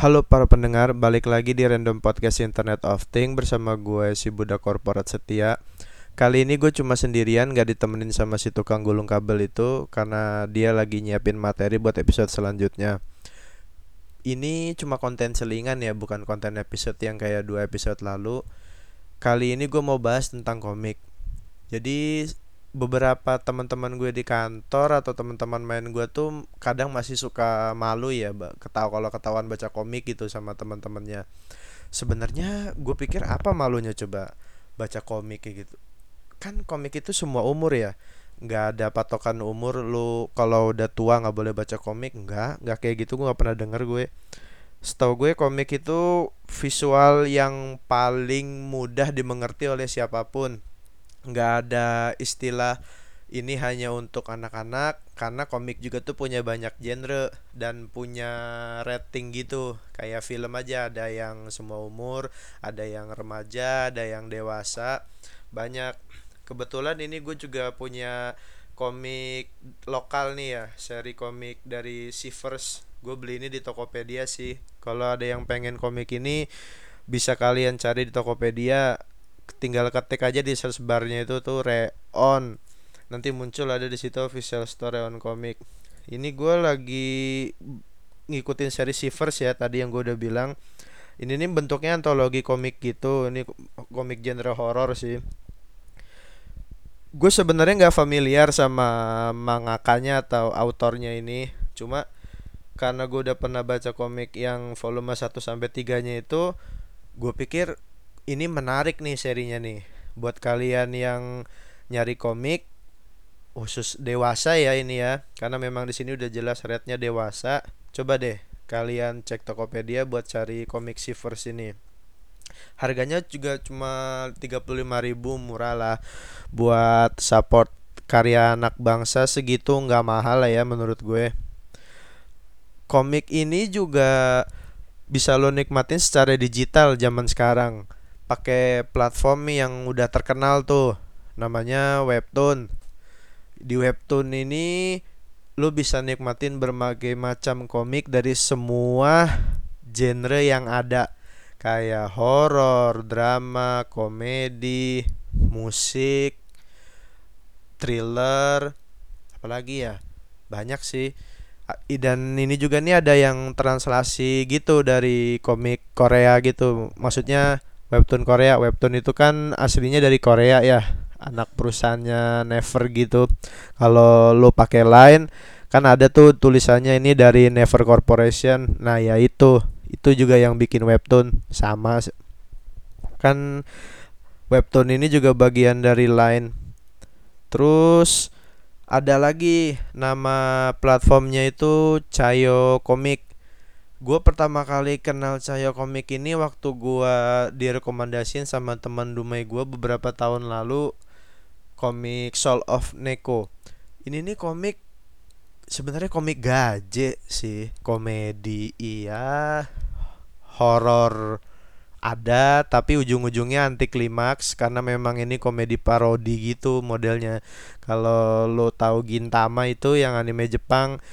Halo para pendengar, balik lagi di Random Podcast Internet of Things bersama gue si Budak Korporat Setia. Kali ini gue cuma sendirian gak ditemenin sama si tukang gulung kabel itu Karena dia lagi nyiapin materi buat episode selanjutnya. Ini cuma konten selingan ya, bukan konten episode yang kayak dua episode lalu. Kali ini gue mau bahas tentang komik. Jadi beberapa teman-teman gue di kantor atau teman-teman main gue tuh kadang masih suka malu ya ketawa kalau ketahuan baca komik gitu sama teman-temannya. Sebenarnya gue pikir apa malunya coba baca komik kayak gitu? Kan komik itu semua umur ya. Nggak ada patokan umur lu kalau udah tua nggak boleh baca komik? Nggak nggak kayak gitu. Gue nggak pernah denger gue. Setahu gue komik itu visual yang paling mudah dimengerti oleh siapa pun nggak ada istilah ini hanya untuk anak-anak karena komik juga tuh punya banyak genre dan punya rating gitu. Kayak film aja ada yang semua umur ada yang remaja ada yang dewasa banyak. Kebetulan ini gue juga punya komik lokal nih ya seri komik dari Shivers gue beli ini di Tokopedia sih. Kalau ada yang pengen komik ini bisa kalian cari di Tokopedia tinggal ketik aja di search barnya itu tuh Reon nanti muncul ada di situ official store Reon Comic. Ini gue lagi ngikutin seri Shivers ya tadi yang gue udah bilang. Ini nih bentuknya antologi komik gitu. Ini komik genre horor sih. Gue sebenarnya nggak familiar sama mangakanya atau autornya ini. Cuma karena gue udah pernah baca komik yang volume 1 sampai 3 nya itu gue pikir ini menarik nih serinya nih. Buat kalian yang nyari komik khusus dewasa ya ini ya. Karena memang di sini udah jelas rednya dewasa. Coba deh kalian cek Tokopedia buat cari komik Shivers ini. Harganya juga cuma 35.000 murah lah. Buat support karya anak bangsa segitu nggak mahal lah ya menurut gue. Komik ini juga bisa lo nikmatin secara digital zaman sekarang pakai platform yang udah terkenal tuh namanya webtoon. Di webtoon ini lu bisa nikmatin berbagai macam komik dari semua genre yang ada. Kayak horor, drama, komedi, musik, thriller, apalagi ya? Banyak sih. Dan ini juga nih ada yang translasi gitu dari komik Korea gitu. Maksudnya webtoon Korea. Webtoon itu kan aslinya dari Korea ya. Anak perusahaannya Never gitu. Kalau lo pakai line kan ada tuh tulisannya ini dari Never Corporation. Nah ya itu. Itu juga yang bikin webtoon. Sama kan webtoon ini juga bagian dari line. Terus ada lagi nama platformnya itu Cayo Komik gue pertama kali kenal Cahyo komik ini waktu gue direkomendasiin sama teman Dumai gue beberapa tahun lalu komik Soul of Neko. Ini nih komik sebenarnya komik gaje sih komedi iya. Horor ada tapi ujung-ujungnya anti klimaks karena memang ini komedi parodi gitu modelnya. Kalau lo tahu Gintama itu yang anime Jepang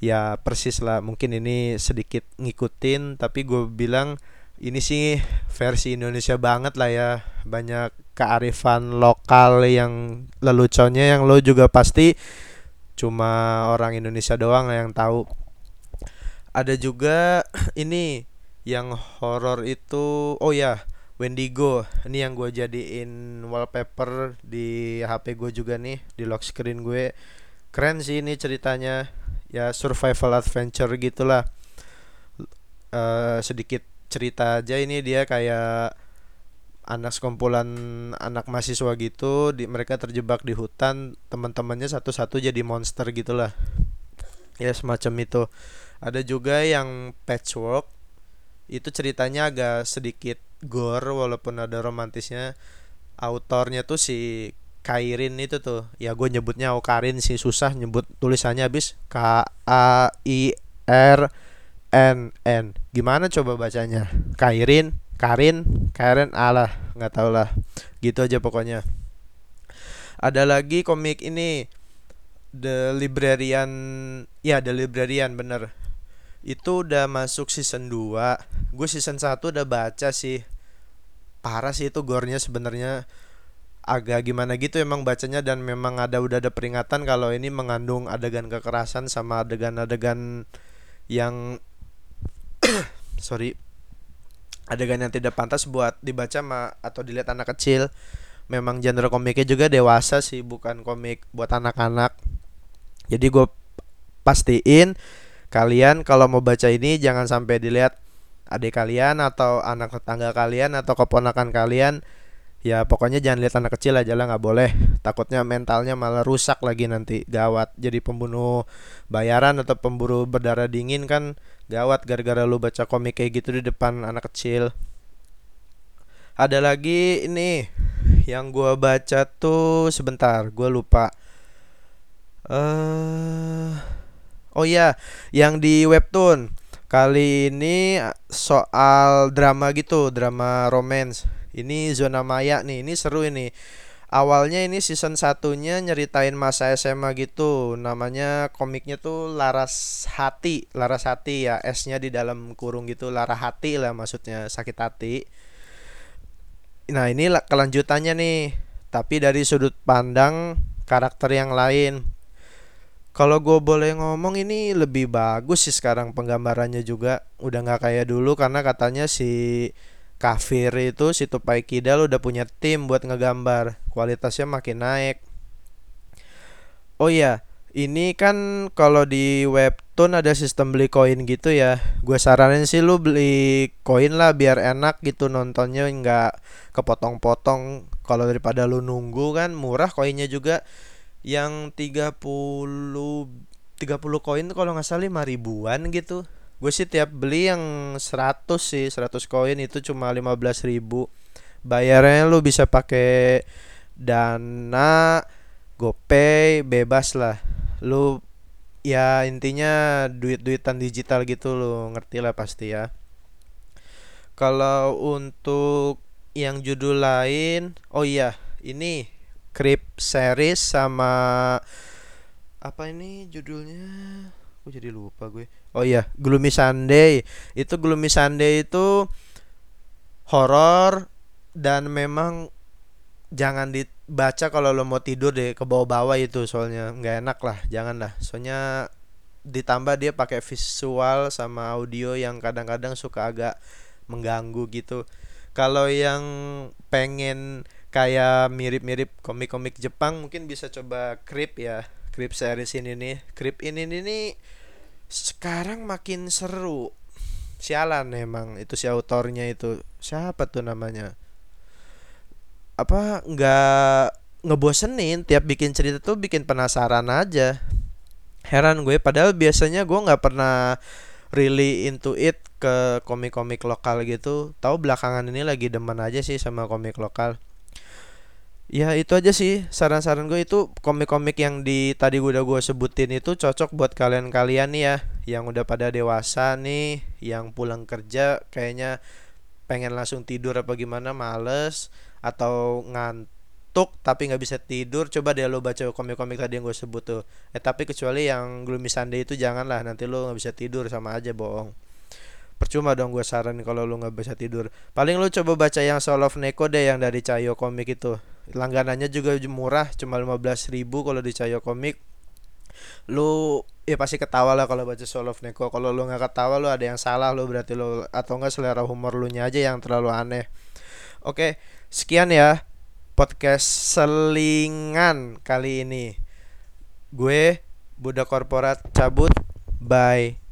ya persis lah. Mungkin ini sedikit ngikutin tapi gue bilang ini sih versi Indonesia banget lah ya. Banyak kearifan lokal yang leluconnya yang lo juga pasti cuma orang Indonesia doang yang tahu. Ada juga ini yang horor itu oh ya Wendigo. Ini yang gue jadiin wallpaper di HP gue juga nih di lock screen gue. Keren sih ini ceritanya ya survival adventure gitulah. Uh, sedikit cerita aja ini dia kayak anak sekumpulan anak mahasiswa gitu di mereka terjebak di hutan teman-temannya satu-satu jadi monster gitulah. Ya semacam itu. Ada juga yang patchwork itu ceritanya agak sedikit gore walaupun ada romantisnya. Autornya tuh si Kairin itu tuh. Ya gue nyebutnya Okarin sih susah nyebut tulisannya habis. K A I R N N. Gimana coba bacanya? Kairin Karin Kairin alah nggak tau lah. Gitu aja pokoknya. Ada lagi komik ini. The Librarian ya The Librarian bener. Itu udah masuk season 2. Gue season satu udah baca sih. Parah sih itu gore-nya sebenarnya agak gimana gitu emang bacanya dan memang ada udah ada peringatan kalau ini mengandung adegan kekerasan sama adegan-adegan yang sorry adegan yang tidak pantas buat dibaca ma atau dilihat anak kecil. Memang genre komiknya juga dewasa sih bukan komik buat anak-anak. Jadi gue pastiin kalian kalau mau baca ini jangan sampai dilihat adik kalian atau anak tetangga kalian atau keponakan kalian ya pokoknya jangan lihat anak kecil aja lah nggak boleh. Takutnya mentalnya malah rusak lagi nanti. Gawat jadi pembunuh bayaran atau pemburu berdarah dingin kan gawat gara-gara lu baca komik kayak gitu di depan anak kecil. Ada lagi ini yang gua baca tuh sebentar gua lupa. Eh uh, oh ya yang di webtoon. Kali ini soal drama gitu drama romance ini zona maya nih, ini seru ini. Awalnya ini season satunya nyeritain masa SMA gitu. Namanya komiknya tuh Laras Hati, Laras Hati ya, S-nya di dalam kurung gitu, Lara Hati lah maksudnya, sakit hati. Nah, ini kelanjutannya nih, tapi dari sudut pandang karakter yang lain. Kalau gue boleh ngomong ini lebih bagus sih sekarang penggambarannya juga udah nggak kayak dulu karena katanya si Kafir itu si Tupai Kidal udah punya tim buat ngegambar. Kualitasnya makin naik. Oh iya ini kan kalau di webtoon ada sistem beli koin gitu ya. Gue saranin sih lu beli koin lah biar enak gitu nontonnya nggak kepotong-potong. Kalau daripada lu nunggu kan murah koinnya juga. Yang 30 30 koin kalau nggak salah 5 ribuan gitu gue sih tiap beli yang 100 sih 100 koin itu cuma 15 ribu. Bayarnya lu bisa pakai dana gopay bebas lah. Lu ya intinya duit-duitan digital gitu lu ngerti lah pasti ya. Kalau untuk yang judul lain oh iya ini Creep series sama apa ini judulnya? Gue jadi lupa gue. Oh iya, Gloomy Sunday. Itu Gloomy Sunday itu horor dan memang jangan dibaca kalau lo mau tidur deh ke bawah-bawah itu soalnya nggak enak lah jangan lah. Soalnya ditambah dia pakai visual sama audio yang kadang-kadang suka agak mengganggu gitu. Kalau yang pengen kayak mirip-mirip komik-komik Jepang mungkin bisa coba Creep ya. Creep series ini nih. Creep ini nih sekarang makin seru. Sialan emang itu si autornya itu. Siapa tuh namanya? Apa nggak ngebosenin. Tiap bikin cerita tuh bikin penasaran aja. Heran gue padahal biasanya gue nggak pernah really into it ke komik-komik lokal gitu. Tahu belakangan ini lagi demen aja sih sama komik lokal Ya itu aja sih. Saran-saran gue itu komik-komik yang di tadi udah gue sebutin itu cocok buat kalian-kalian nih ya. Yang udah pada dewasa nih yang pulang kerja kayaknya pengen langsung tidur apa gimana males atau ngantuk tapi nggak bisa tidur coba deh lo baca komik-komik tadi yang gue sebut tuh. Eh tapi kecuali yang Gloomy Sunday itu janganlah nanti lo nggak bisa tidur sama aja bohong. Percuma dong gue saran kalau lo nggak bisa tidur. Paling lo coba baca yang Soul of Neko deh yang dari Cayo komik itu langganannya juga murah cuma 15 ribu kalau di Cayo Komik. Lu ya pasti ketawa lah kalau baca Soul of Neko. Kalau lu nggak ketawa lu ada yang salah lu berarti lu atau enggak selera humor lu nya aja yang terlalu aneh. Oke sekian ya podcast selingan kali ini. Gue Budak Korporat cabut. Bye